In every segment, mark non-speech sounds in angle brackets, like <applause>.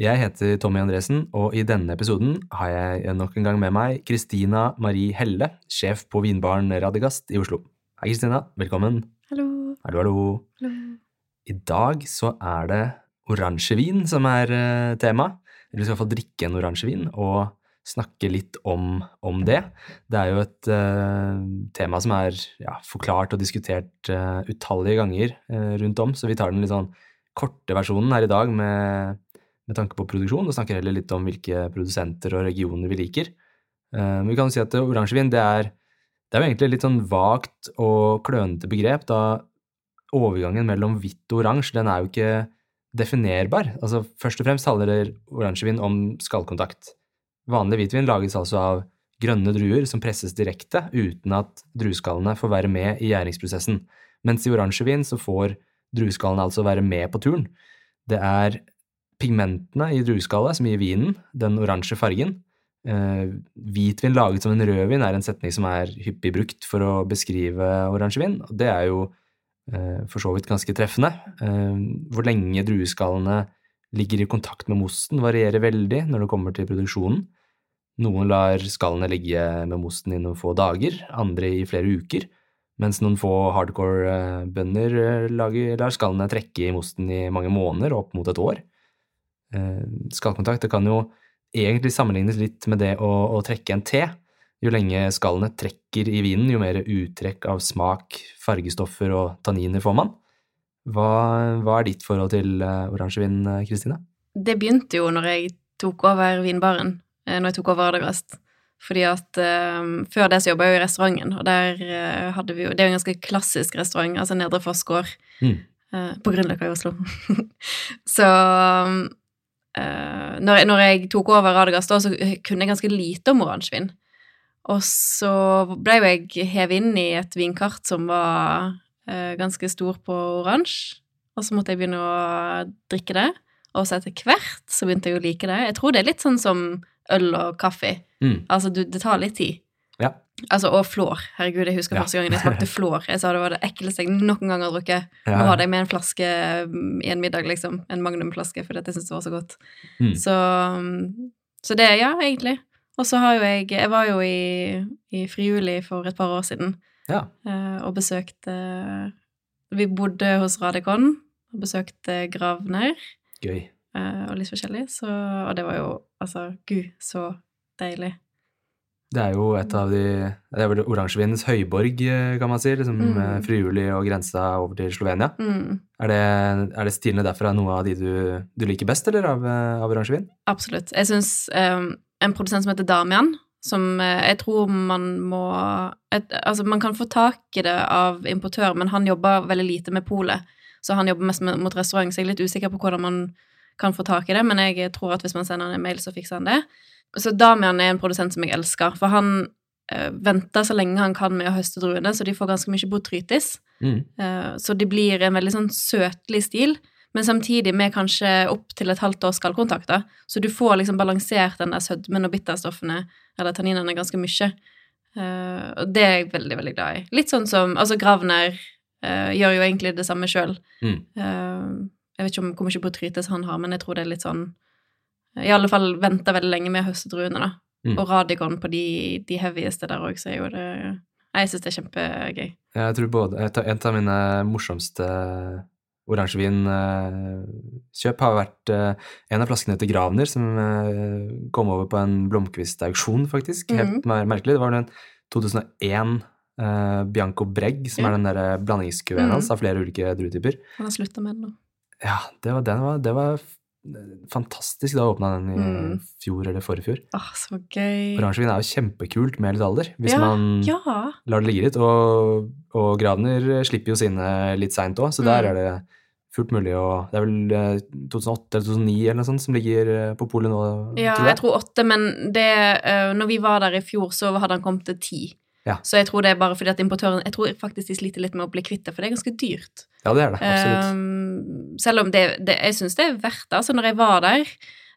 Jeg heter Tommy Andresen, og i denne episoden har jeg nok en gang med meg Kristina Marie Helle, sjef på vinbaren Radegast i Oslo. Hei, Kristina. Velkommen. Hallo. Hallo, hallo. Hallo. I dag så er det oransjevin som er eh, tema. Eller vi skal i hvert fall drikke en oransjevin og snakke litt om, om det. Det er jo et uh, tema som er ja, forklart og diskutert uh, utallige ganger uh, rundt om, så vi tar den litt sånn korte versjonen her i dag med, med tanke på produksjon, og snakker heller litt om hvilke produsenter og regioner vi liker. Men vi kan jo si at oransjevin det er, det er jo egentlig litt sånn vagt og klønete begrep, da overgangen mellom hvitt og oransje, den er jo ikke definerbar. Altså, først og fremst handler oransjevin om skallkontakt. Vanlig hvitvin lages altså av grønne druer som presses direkte uten at drueskallene får være med i gjæringsprosessen, mens i oransjevin så får drueskallene altså være med på turen. Det er pigmentene i drueskallet som gir vinen den oransje fargen. Eh, hvitvin laget som en rødvin er en setning som er hyppig brukt for å beskrive oransjevin, og det er jo eh, for så vidt ganske treffende. Eh, hvor lenge drueskallene ligger i kontakt med mosten varierer veldig når det kommer til produksjonen. Noen lar skallene ligge med mosten i noen få dager, andre i flere uker, mens noen få hardcore bønder eh, lar skallene trekke i mosten i mange måneder, opp mot et år. Eh, Skallkontakt det kan jo egentlig sammenlignes litt med det å, å trekke en te. Jo lenge skallene trekker i vinen, jo mer uttrekk av smak, fargestoffer og tanniner får man. Hva, hva er ditt forhold til eh, oransjevin, Kristine? Det begynte jo når jeg tok over vinbaren, eh, når jeg tok over Ardagrast. Fordi at eh, før det så jobba jeg jo i restauranten, og der uh, hadde vi jo Det er jo en ganske klassisk restaurant, altså Nedre Foss gård, Mm. Uh, på Grünerløkka i Oslo. <laughs> så eh, når, jeg, når jeg tok over Radegast, da, så kunne jeg ganske lite om oransjevin. Og så ble jo jeg hevet inn i et vinkart som var eh, ganske stor på oransje, og så måtte jeg begynne å drikke det. Og så etter hvert så begynte jeg å like det. Jeg tror det er litt sånn som øl og kaffe. Mm. Altså, du, det tar litt tid. Ja. Altså, og flår. Herregud, jeg husker Ja. første gangen jeg smakte <laughs> flår. Jeg sa det var det ekleste jeg noen gang har drukket. Ja. Nå hadde jeg med en flaske mm, i en middag, liksom. En magnumflaske, fordi jeg syntes det var så godt. Mm. Så, mm, så det, ja, egentlig. Og så har jo jeg Jeg var jo i, i Friuli for et par år siden Ja. eh, og besøkte Vi bodde hos Radikon og besøkte Gravner Gøy. eh, og litt forskjellig, så Og det var jo altså Gud, så deilig. Det er jo et av de Det er vel oransjevinens høyborg, eh, kan man si. liksom Mm. mm. Friuli og grensa over til Slovenia. Mm, Er det, er det stilene derfra noe av de du, du liker best, eller av, eh, av oransjevin? absolutt. Jeg syns um, en produsent som heter Damian, som uh, jeg tror man må et, Altså, man kan få tak i det av importør, men han jobber veldig lite med polet. Så han jobber mest med, mot restaurant, så jeg er litt usikker på hvordan man kan få tak i det, men jeg tror at hvis man sender han en mail, så fikser han det. Så Damian er en produsent som jeg elsker, for han uh, venter så lenge han kan med å høste druene, så de får ganske mye botrytis. Mm. Uh, så de blir en veldig sånn søtlig stil, men samtidig med kanskje opp til et halvt års skallkontakt. Så du får liksom balansert den der sødmen og bitterstoffene, eller tanninene, ganske mye. Uh, og det er jeg veldig, veldig glad i. Litt sånn som Altså, Gravner uh, gjør jo egentlig det samme sjøl. Mm. Jeg vet ikke om hvor mye botrytis han har, men jeg tror det er litt sånn I alle fall venter veldig lenge med å høste druene, da. Mm. Og Radikon på de, de heavyeste der òg, så er jo det Jeg syns det er kjempegøy. Jeg tror både En av, mine morsomste oransjevinkjøp har vært eh, en av flaskene til Gravner, som eh, kom over på en Blomkvist-auksjon, faktisk. Helt mm. merkelig. Det var en 2001 eh, Bianco Bregg, som Ja. er den der blandingskuen Mhm. hans av flere ulike druetyper. Han har slutta med den nå. Ja, det var, den var, det var fantastisk da åpna den i Mm. fjor eller forrige fjor. Åh, så gøy. Oransjevin er jo kjempekult med litt alder, hvis Ja, man Ja. lar det ligge litt. Og, og Gravner slipper jo sine litt seint òg, så der Mm. er det fullt mulig å Det er vel eh, 2008 eller 2009 eller noe sånt som ligger eh, på polet nå, Ja, tror jeg tror åtte, men det eh, Når vi var der i fjor, så hadde han kommet til ti. Ja. Så jeg tror det er bare fordi at importøren Jeg tror faktisk de sliter litt med å bli kvitt det, for det er ganske dyrt. Ja, det er det. Absolutt. Um, selv om det, det Jeg syns det er verdt det. Altså, når jeg var der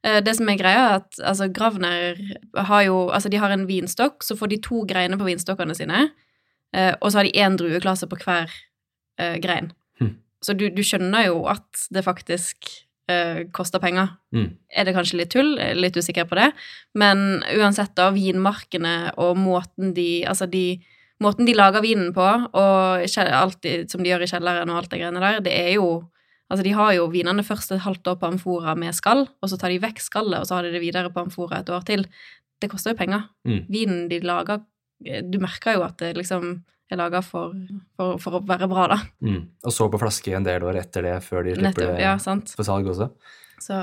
eh, Det som er greia, er at altså, Gravner har jo Altså, de har en vinstokk, så får de to greiner på vinstokkene sine, eh, og så har de én drueklase på hver uh, grein. Hm. Så du, du skjønner jo at det faktisk uh, koster penger. Mm. Er det kanskje litt tull? Jeg er Litt usikker på det. Men uansett, da, vinmarkene og måten de Altså, de Måten de lager vinen på, og alt de, som de gjør i kjelleren og alt det greiene der, det er jo Altså, de har jo vinene først et halvt år på amfora med skall, og så tar de vekk skallet, og så har de det videre på amfora et år til. Det koster jo penger. Mm. Vinen de lager Du merker jo at det liksom er laga for, for, for å være bra, da. Mm. Og så på flaske en del år etter det, før de slipper Nettopp. det Ja, sant. for salg også. Så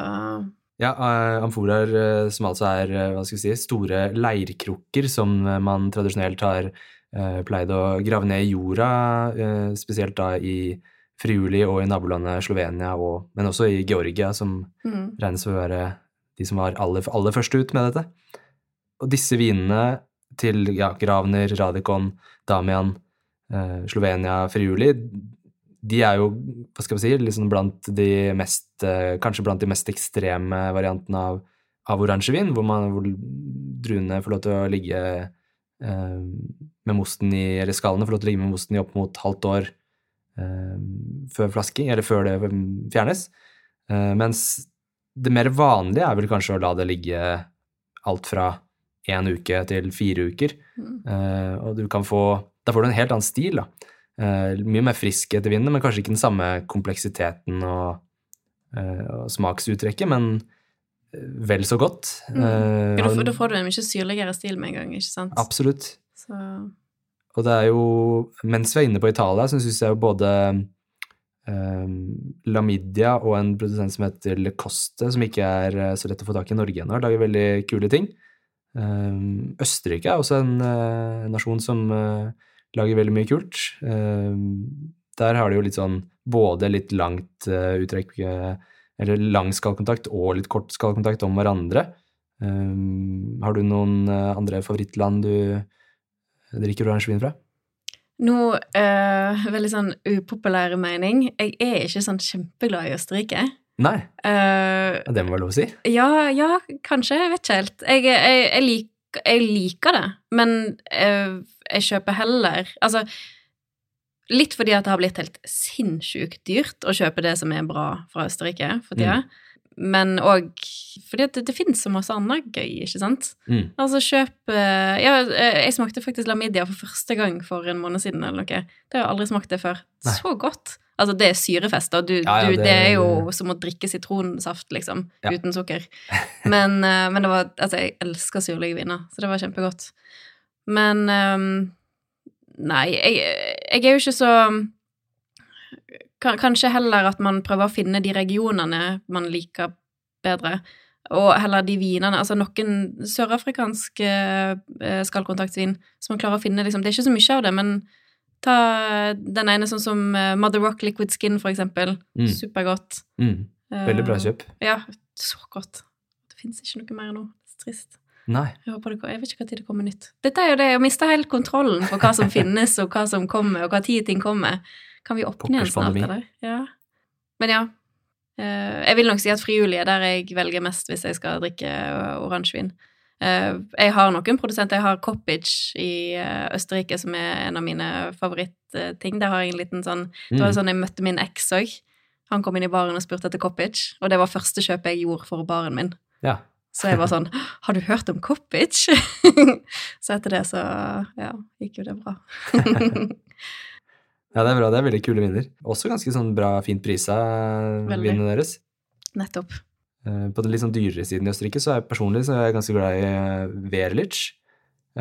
Ja, uh, amforaer eh, som altså er eh, hva skal vi si, store leirkrukker som eh, man tradisjonelt har eh, pleid å grave ned i jorda, eh, spesielt da i Friuli og i nabolandet Slovenia, og, men også i Georgia, som mm. regnes for å være de som var aller, aller først ut med dette. Og disse vinene til ja, Gravner, Radikon, Damian, eh, Slovenia, Friuli, de er jo, hva skal vi si, liksom blant de mest, eh, kanskje blant de mest ekstreme variantene av, av oransjevin, hvor, man, hvor druene får lov til å ligge eh, med mosten i, eller skallene får lov til å ligge med mosten i opp mot halvt år før flasking, eller før det fjernes. Eh, mens det mer vanlige er vel kanskje å la det ligge alt fra én uke til fire uker. Mm. Eh, og du kan få Da får du en helt annen stil, da. Mye mer frisk etter vinden, men kanskje ikke den samme kompleksiteten og, eh, og smaksuttrekket, men eh, vel så godt. Mm. Da får du en mye syrligere stil med en gang, ikke sant? Absolutt. Så Og det er jo Mens vi er inne på Italia, så syns jeg jo både um, Lamidia og en produsent som heter Le Coste, som ikke er eh, så lett å få tak i i Norge ennå, lager veldig kule ting. Um, Østerrike er også en uh, nasjon som uh, lager veldig mye kult. Um, der har de jo litt sånn både litt langt uh, uttrekk Eller lang skallkontakt og litt kort skallkontakt om hverandre. Har du noen andre favorittland du drikker oransjevin fra? Nå, uh, veldig sånn upopulær mening. Jeg er ikke sånn kjempeglad i Østerrike. Nei, Uh, det må være lov å si. ja, ja, kanskje. Jeg vet ikke helt. Jeg, jeg, jeg, lik, jeg liker det, men eh, jeg kjøper heller Altså, litt fordi at det har blitt helt sinnssykt dyrt å kjøpe det som er bra fra Østerrike for tida. Men òg fordi det, det finnes så masse annet gøy, ikke sant? Mm. Altså, kjøp eh, Ja, eh, jeg smakte faktisk Lamidia for første gang for en måned siden, eller noe. Det har jeg aldri smakt det før. Nei. Så godt. Altså, det er syrefest, og du, Ja, ja, du, det, det- er jo som å drikke sitronsaft, liksom, uten sukker. <laughs> Men, eh, men det var Altså, jeg elsker syrlige viner, så det var kjempegodt. Men um, Nei, jeg, jeg er jo ikke så Kanskje heller at man prøver å finne de regionene man liker bedre. Og heller de vinene Altså noen sørafrikanske eh, skallkontaktsvin som man klarer å finne liksom, Det er ikke så mye av det, men ta den ene sånn som eh, Mother Rock Liquid Skin, for eksempel. Mm. Supergodt. Mm. Veldig bra kjøp. kjøp. Ja, så godt. Det fins ikke noe mer nå. Det er trist. Nei. Jeg, håper det, jeg vet ikke når det kommer nytt. Dette er jo det, å miste helt kontrollen på hva som <laughs> finnes, og hva som kommer, og hva tid ting kommer. Kan vi åpne igjen snart, eller? Ja. Men ja. Eh, jeg vil nok si at friuli er der jeg velger mest hvis jeg skal drikke eh, oransjevin. Eh, jeg har noen produsenter. Jeg har Coppage i Østerrike, som er en av mine favorittting. Der har jeg en liten sånn Det var Mm. sånn jeg møtte min eks òg. Han kom inn i baren og spurte etter Coppage, og det var første kjøpet jeg gjorde for baren min. Ja. Så jeg var sånn <laughs> Har du hørt om Coppage? <laughs> så etter det så ja, gikk jo det bra. <laughs> ja, det er bra. Det er veldig kule viner. Også ganske sånn bra, fint prisa, Veldig. vinene deres. Nettopp. Eh, På den litt sånn dyrere siden i Østerrike så er jeg personlig så er jeg ganske glad i eh, Werlich. Eh,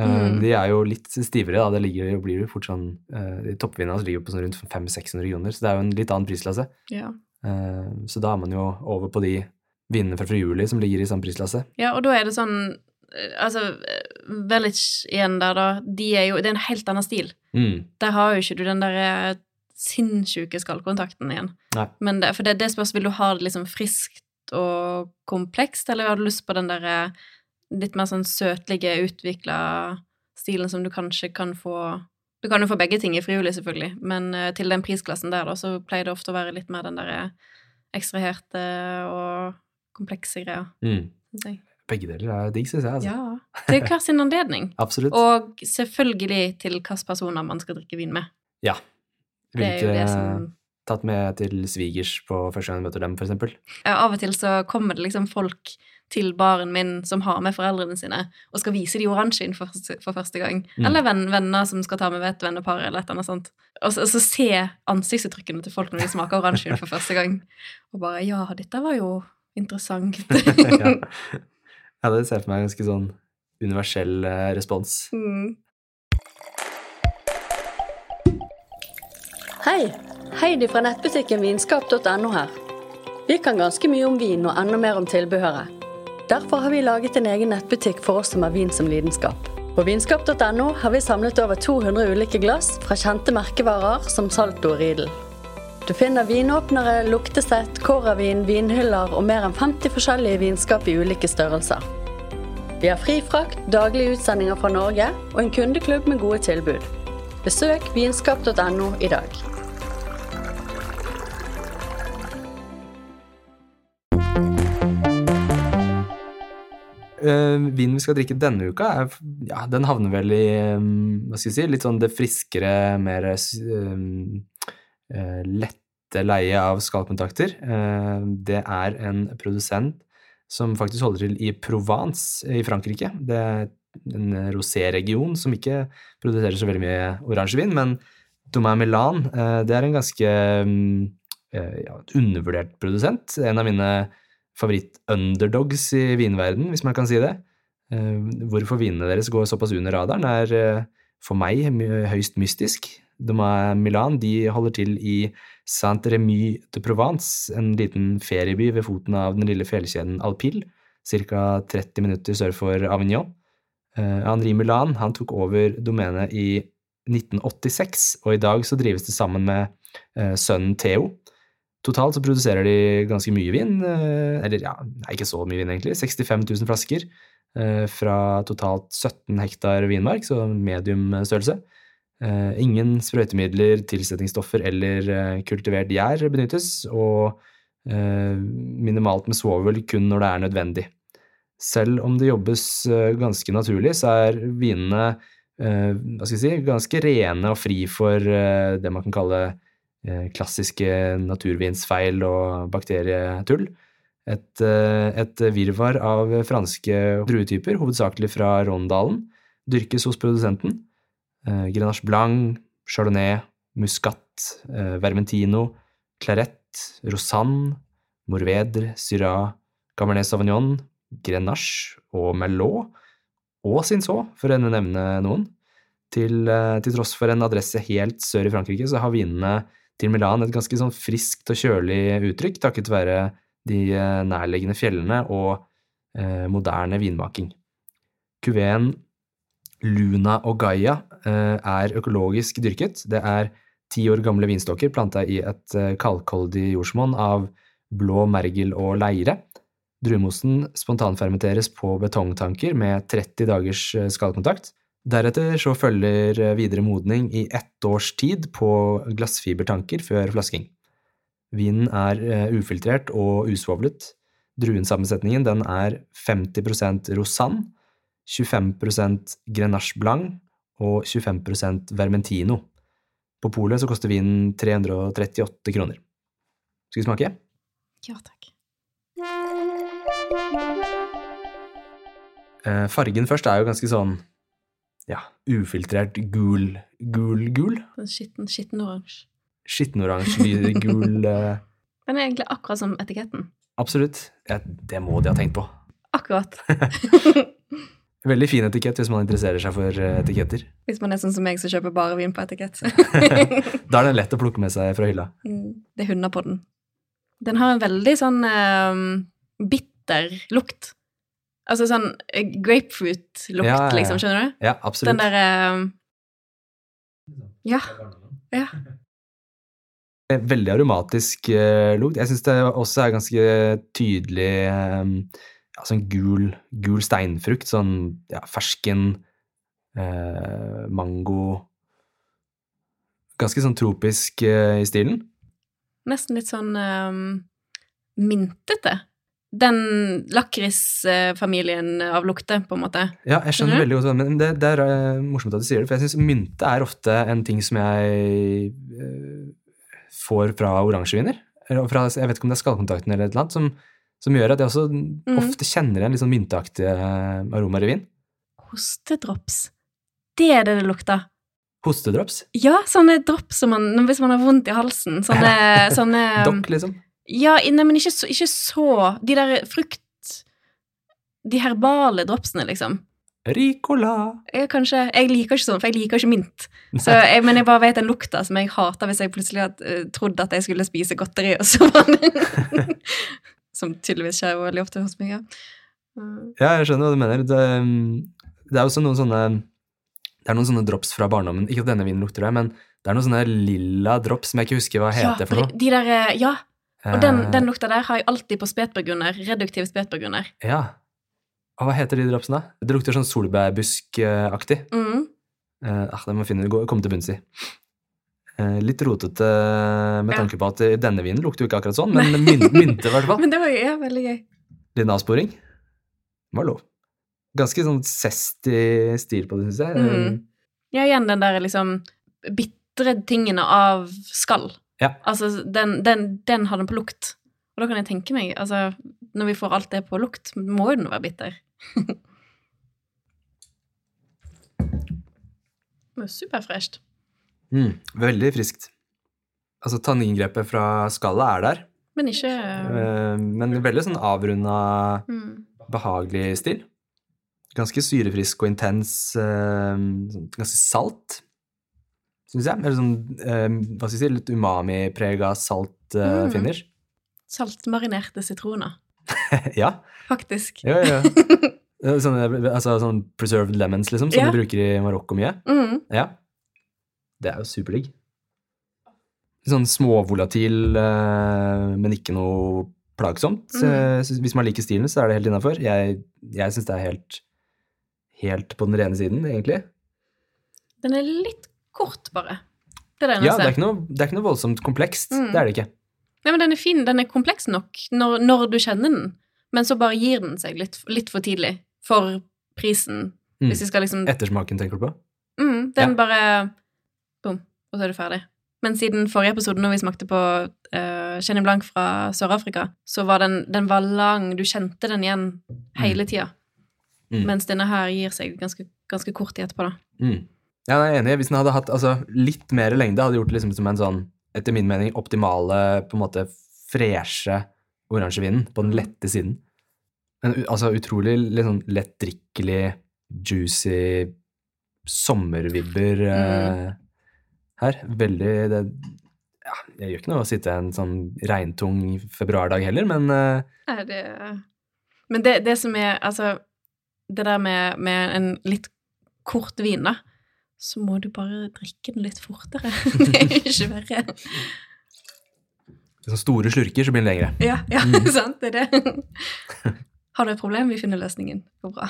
Mm. De er jo litt stivere, da. Det ligger, blir jo fort sånn eh, De toppvinene hans ligger på sånn rundt 500-600 kroner, så det er jo en litt annen prislasse. Ja. Eh, Så da er man jo over på de vinene fra Friuli som ligger i samme prislasse. ja, og da er det sånn eh, Altså, eh, Village igjen der, da. De er jo Det er en helt annen stil. Mm. Der har jo ikke du den derre sinnssyke skallkontakten igjen. Nei. Men det, for det, det spørs, vil du ha det liksom friskt og komplekst, eller har du lyst på den derre litt mer sånn søtlige, utvikla stilen som du kanskje kan få Du kan jo få begge ting i frivillig, selvfølgelig, men uh, til den prisklassen der, da, så pleier det ofte å være litt mer den derre ekstraherte og komplekse greia, Mm. Begge deler er digg, syns jeg. Altså. Ja. Til hver sin anledning. <laughs> Absolutt. Og selvfølgelig til hvilke personer man skal drikke vin med. ja. Det er jo det som tatt med til svigers på første gang jeg møter dem, eksempel. ja, Av og til så kommer det liksom folk til baren min som har med foreldrene sine, og skal vise de oransjevin for, for første gang. Mm. Eller venn, venner som skal ta med et vennepar, eller et eller annet sånt. Og så, og så se ansiktsuttrykkene til folk når de smaker oransjevin for <laughs> første gang. Og bare Ja, dette var jo interessant. <laughs> ja. Ja, det ser jeg for meg en ganske sånn universell eh, respons. mm. Hei! Heidi fra nettbutikken vinskap.no her. Vi kan ganske mye om vin og enda mer om tilbehøret. Derfor har vi laget en egen nettbutikk for oss som har vin som lidenskap. På vinskap.no har vi samlet over 200 ulike glass fra kjente merkevarer som Salto og Riedel. Du finner vinåpnere, luktesett, kåravin, vinhyller og mer enn 50 forskjellige vinskap i ulike størrelser. Vi har fri frakt, daglige utsendinger fra Norge og en kundeklubb med gode tilbud. Besøk vinskap.no i dag. Uh, vinen vi skal drikke denne uka, er, ja, den havner vel i um, hva skal jeg si, litt sånn det friskere, mer um, lette leie av skallkontakter. Eh, det er en produsent som faktisk holder til i Provence i Frankrike. Det er en rosé-region som ikke produserer så veldig mye oransjevin, men Domain Milan, eh, det er en ganske eh, ja, undervurdert produsent. En av mine favoritt-underdogs i vinverden, hvis man kan si det. Eh, Hvorfor vinene deres går såpass under radaren, er eh, for meg høyst mystisk. Domain Milan de holder til i Saint-Remy de Provence, en liten ferieby ved foten av den lille fjellkjeden Alpil, ca. 30 minutter sør for Avignon. Eh, Henri Milan han tok over domenet i 1986, og i dag så drives det sammen med eh, sønnen Theo. Totalt så produserer de ganske mye vin, eh, eller ja, ikke så mye vin egentlig, 65 000 flasker fra totalt 17 hektar vinmark, så medium størrelse. Eh, ingen sprøytemidler, tilsetningsstoffer eller eh, kultivert gjær benyttes, og eh, minimalt med svovel kun når det er nødvendig. Selv om det jobbes ganske naturlig, så er vinene si, ganske rene og fri for det man kan kalle klassiske naturvinsfeil og bakterietull. Et, et virvar av franske druetyper, hovedsakelig fra Rondalen, dyrkes hos produsenten. Eh, Grenache Blanc, Chardonnay, Muscat, eh, Vermentino, Claret, Rosanne, Morvedre, Syrah, Cabernet Sauvignon, Grenache og Merlot, og Cinsault, for å nevne noen. Til, eh, til tross for en adresse helt sør i Frankrike, så har vinene til Milan et ganske sånn friskt og kjølig uttrykk, takket være de nærliggende fjellene og eh, moderne vinmaking. Kuveen Luna og Gaia eh, er økologisk dyrket. Det er ti år gamle vinstokker planta i et eh, kalkholdig jordsmonn av blå mergel og leire. Druemosten spontanfermenteres på betongtanker med 30 dagers eh, skallkontakt. Deretter så følger videre modning i ett års tid på glassfibertanker før flasking. Vinen er ufiltrert og usvovlet. Druensammensetningen den er 50% Rosanne, 25% Grenache Blanc og 25% Vermentino. På polet så koster vinen 338 kroner. Skal vi smake? Ja, takk. Eh, fargen først er jo ganske sånn ja, ufiltrert gul, gul, gul. Skitten, skitten oransje. Skitten oransje, gul <laughs> eh, Den er egentlig akkurat som etiketten. Absolutt. Ja, det må de ha tenkt på. Akkurat. <laughs> Veldig fin etikett hvis man interesserer seg for eh, etiketter. Hvis man er sånn som meg som kjøper bare vin på etikett. <laughs> Da er den lett å plukke med seg fra hylla. Mm, det er hunder på den. Den har en veldig sånn um, bitter lukt. Altså sånn eh, grapefruit-lukt, Ja, ja, ja. liksom, skjønner du? Ja, absolutt. Den derre Ja. Ja. <laughs> Veldig aromatisk uh, lukt. Jeg syns det også er ganske tydelig eh, ja, sånn gul, gul steinfrukt. Sånn ja, fersken, eh, mango Ganske sånn tropisk eh, i stilen. Nesten litt sånn um, mintete. Den lakrisfamilien av lukter, på en måte. Ja, jeg skjønner veldig godt men det, det er eh, morsomt at du sier det, for jeg syns mynte er ofte en ting som jeg eh, får fra oransjeviner. Eller fra, jeg vet ikke om det er skallkontakten eller et eller annet, som, som gjør at jeg også ofte kjenner igjen litt sånn mynteaktige eh, aromaer i vin. Hostedrops. Det er det det lukter. Hostedrops. Ja, sånne drops som man Hvis man har vondt i halsen. Sånne, <laughs> sånne <laughs> Dokk, liksom. Ja, nei, men ikke så, ikke så De der frukt... De herbale dropsene, liksom. Ricola. Jeg, kanskje, jeg liker ikke sånn, for jeg liker ikke mint. Så jeg, men jeg bare vet den lukta som jeg hater hvis jeg plutselig hadde uh, trodd at jeg skulle spise godteri, og så var det <laughs> Som tydeligvis skjer veldig ofte hos meg. Ja. Ja, jeg skjønner hva du mener. Det, mm, det er også noen sånne Det er noen sånne drops fra barndommen. Ikke at denne vinen lukter det, men det er noen sånne lilla drops som jeg ikke husker hva heter for noe. De der, eh, ja, og den, Eh, den lukta der har jeg alltid på spetburgunder. Reduktiv spetburgunder. Ja. Og hva heter de dropsene? Det lukter sånn solbærbuskaktig. Mm. Eh, ah, det må jeg finne, gå- komme til bunns i. Eh, litt rotete med tanke på at denne vinen lukter jo ikke akkurat sånn, men myn, mynte i hvert fall. <laughs> Men det var jo ja, veldig gøy. Liten avsporing. Var lov. Ganske sånn sesty stil på det, syns jeg. Mm. Ja, igjen den der liksom bitre tingene av skall. Ja. Altså, den, den, den har den på lukt. Og da kan jeg tenke meg, altså, når vi får alt det på lukt, må jo den være bitter. <laughs> Den var superfresht. Mm, veldig friskt. Altså, tanningrepet fra skallet er der, Men ikke eh, men veldig sånn avrunda, mm. behagelig stil. Ganske syrefrisk og intens, eh, sånn ganske salt, syns jeg. Eller sånn, eh, hva skal jeg si, litt umami-prega salt eh, Mm. finish. Saltmarinerte sitroner, <laughs> ja. faktisk. Ja, ja. <laughs> Eh, Sånne, altså sånn preserved lemons, liksom, som Ja. de bruker i Marokko mye. Mm. Ja. Det er jo superdigg. Sånn småvolatil, eh, men ikke noe plagsomt. Mm. Eh, Hvis man liker stilen, så er det helt innafor. Jeg, jeg syns det er helt, helt på den rene siden, egentlig. Den er litt kort, bare. Det er det Ja, det er ikke noe, det er ikke noe voldsomt komplekst. Mm. Det er det ikke. Nei, men den er fin. Den er kompleks nok når, når du kjenner den, men så bare gir den seg litt, litt for tidlig for prisen. Mm. Hvis vi skal liksom Ettersmaken, tenker du på? mm, Den Ja. bare Bom, og så er du ferdig. Men siden forrige episode, når vi smakte på uh, Chenin Blanc fra Sør-Afrika, så var den, den var lang. Du kjente den igjen hele tida. Mm. Mens denne her gir seg ganske, ganske kort tid etterpå, da. Mm. Ja, jeg er enig. Hvis den hadde hatt altså, litt mer lengde, hadde gjort det liksom som en sånn, etter min mening, optimale, på en måte freshe oransjevinen på den lette siden. En altså utrolig liksom, lettdrikkelig, juicy sommervibber eh, her. Veldig det, ja, Jeg gjør ikke noe å sitte en sånn regntung februardag heller, men eh, Nei, det Men det, det som er Altså, det der med, med en litt kort vin, da, så må du bare drikke den litt fortere. <laughs> det er ikke verre. sånne store slurker, så blir den lengre. Ja, ja, Mm. <laughs> sant, det er det. Har du et problem? Vi finner løsningen. Det går bra.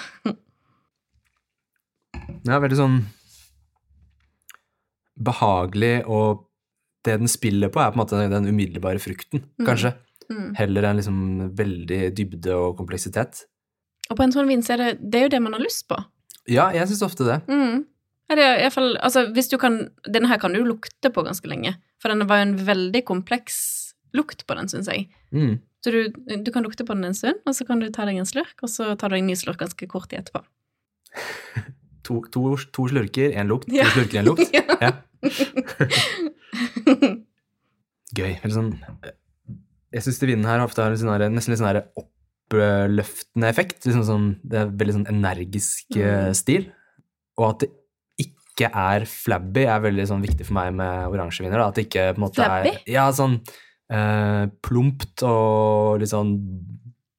Ja, veldig sånn behagelig, og det den spiller på, er på en måte den umiddelbare frukten, Mm. kanskje. Mm. Heller enn liksom veldig dybde og kompleksitet. Og på en sånn vin så er det, det er jo det man har lyst på. Ja, jeg syns ofte det. Mm. Ja, det er i hvert fall, altså, hvis du kan, denne her kan du lukte på ganske lenge, for den var jo en veldig kompleks lukt på den, syns jeg. Mm. Så du, du kan lukte på den en stund, og så kan du ta deg en slurk, og så tar du en ny slurk ganske kort tid etterpå. <laughs> To, to, to slurker, én lukt. To Ja. slurker, én lukt. <laughs> Ja. Gøy. Eller sånn Jeg syns vinen her ofte har en sånn her- nesten litt sånn oppløftende effekt. Liksom sånn, det er veldig sånn energisk eh, Mm. stil. Og at det ikke er flabby, er veldig sånn viktig for meg med oransjeviner. At det ikke på en måte Flabby? er Ja, sånn eh, plumpt og litt sånn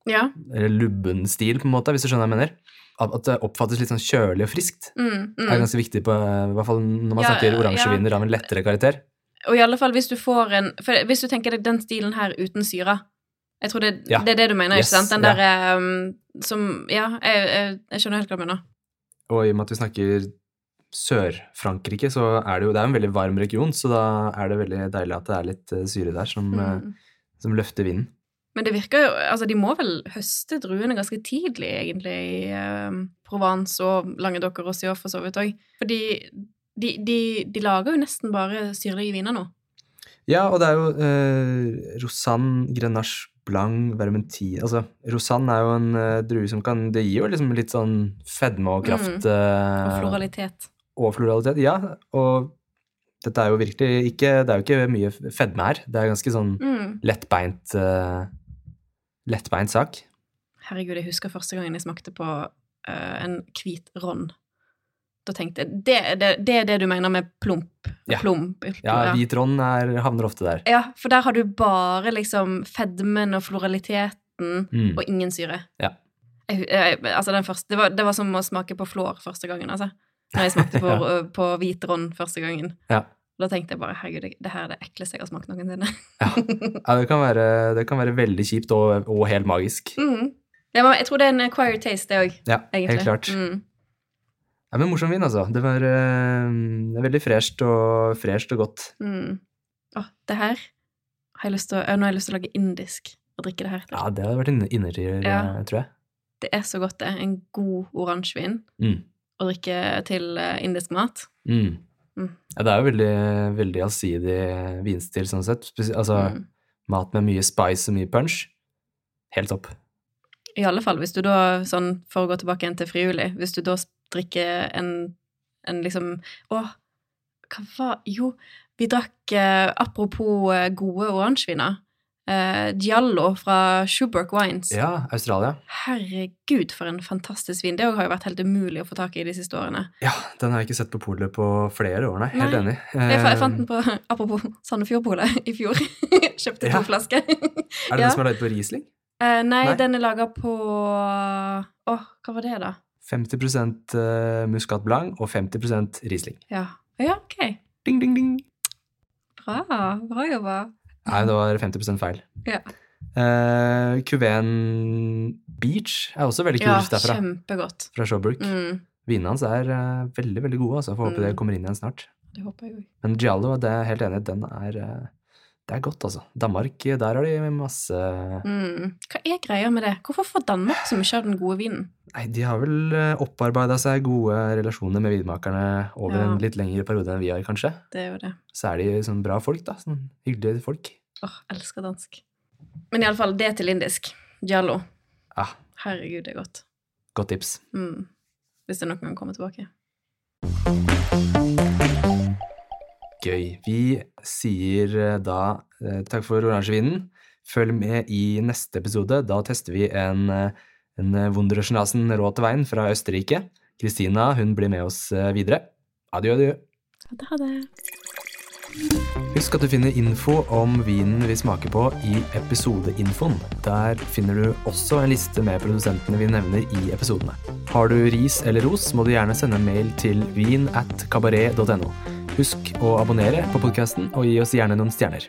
ja. eller lubben stil, på en måte, hvis du skjønner hva jeg mener. At, det oppfattes litt sånn kjølig og friskt Mm, er mm. ganske viktig, på, i hvert fall når man Ja, snakker ja, oransjeviner av en lettere karakter. Og i alle fall hvis du får en For hvis du tenker deg den stilen her uten syre Jeg tror det, Ja. det er det du mener, Yes, ikke sant? Den ja. der um, som Ja, jeg, jeg, jeg skjønner helt hva du mener. Og i og med at vi snakker Sør-Frankrike, så er det jo Det er en veldig varm region, så da er det veldig deilig at det er litt eh, syre der som, eh, Mm. som løfter vinden. Men det virker jo Altså, de må vel høste druene ganske tidlig, egentlig, i eh, Provence og Langedokker og Roussillon for så vidt òg. Fordi de, de, de lager jo nesten bare syrlige viner nå. Ja, og det er jo eh, Rosanne, Grenache Blanc, Vermentin Altså, Rosanne er jo en eh, drue som kan Det gir jo liksom litt sånn fedme og kraft. Mm. eh, Og floralitet. og floralitet. Ja, og dette er jo virkelig ikke Det er jo ikke mye fedme her. Det er ganske sånn Mm. lettbeint eh, Lettbeint sak. Herregud, jeg husker første gangen jeg smakte på uh, en hvit ron. Da tenkte jeg det, det, det er det du mener med plump? Ja. Plump, Ja, hvit ron er, havner ofte der. Ja, for der har du bare liksom fedmen og floraliteten Mm. og ingen syre. Ja. Jeg, jeg, altså den første, det var, det var som å smake på flår første gangen, altså. Når jeg smakte på, <laughs> på hvit ron første gangen. Ja. Da tenkte jeg bare herregud, det, her er det ekleste jeg har smakt noensinne. Ja, det kan være, det kan være veldig kjipt og, og helt magisk. Mm. Ja, jeg tror det er en acquired taste, det òg, Ja, egentlig. helt klart. Mm. Ja, men morsom vin, altså. Det var det er veldig fresht og, fresht og godt. Mm. Å, det her har jeg lyst til å Nå har jeg lyst til å lage indisk og drikke det her. Ja, det hadde vært inne- innertier, Ja. eh, tror jeg. Det er så godt, det. En god oransjevin Mm. å drikke til eh, indisk mat. Mm. Mm. Ja, det er jo veldig, veldig allsidig vinstil sånn sett. Altså Mm. mat med mye spice og mye punch. Helt topp. I alle fall hvis du da, sånn for å gå tilbake igjen til frivillig, hvis du da drikker en, en liksom Å, hva var Jo, vi drakk eh, Apropos eh, gode oransjeviner. Eh, Giallo fra Schuberg Wines. Ja, Australia. Herregud, for en fantastisk vin. Det har jo vært helt umulig å få tak i de siste årene. Ja, den har jeg ikke sett på polet på flere år, nei. Helt Nei. enig. Jeg, jeg Eh, fant den på Apropos Sandefjordpolet i fjor. <laughs> Kjøpte Ja. to flasker. Er det <laughs> ja. den som er laget på Riesling? Uh, nei, Nei. den er laga på Åh, hva var det, da? 50 eh, Muscat Blanc og 50% Riesling. Ja, ja ok. Ding, ding, ding. Bra. Bra jobba. Nei, det var 50 feil. Ja. Uh, Kuven Beach er også veldig kul Ja, derfra. kjempegodt. Fra Shawbrook. Mm, Vinene hans er uh, veldig, veldig gode, altså. Får håpe Mm. det kommer inn igjen snart. det håper jeg òg. Men Giallo, det er helt enig den er eh, Det er godt, altså. Danmark, der har de masse Mm. Hva er greia med det? Hvorfor får Danmark så mye av den gode vinen? Nei, de har vel opparbeida seg gode relasjoner med vinmakerne over Ja. en litt lengre periode enn vi har, kanskje. Det er jo det. Så er de sånn bra folk, da. Sånn hyggelige folk. Åh, elsker dansk. Men iallfall, det til indisk. Jallo. Ja, Herregud, det er godt. godt tips. Mm. Hvis det noen gang kommer tilbake. Gøy. Vi sier eh, da eh, takk for oransjevinen. Følg med i neste episode. Da tester vi en, eh, en Wunderschnasen rå til veien fra Østerrike. Kristina hun blir med oss videre. Adjø, adjø. Ha det, ha det. Husk at du finner info om vinen vi smaker på i episodeinfoen. Der finner du også en liste med produsentene vi nevner i episodene. Har du ris eller ros, må du gjerne sende en mail til vin at kabaret.no. Husk å abonnere på podkasten og gi oss gjerne noen stjerner.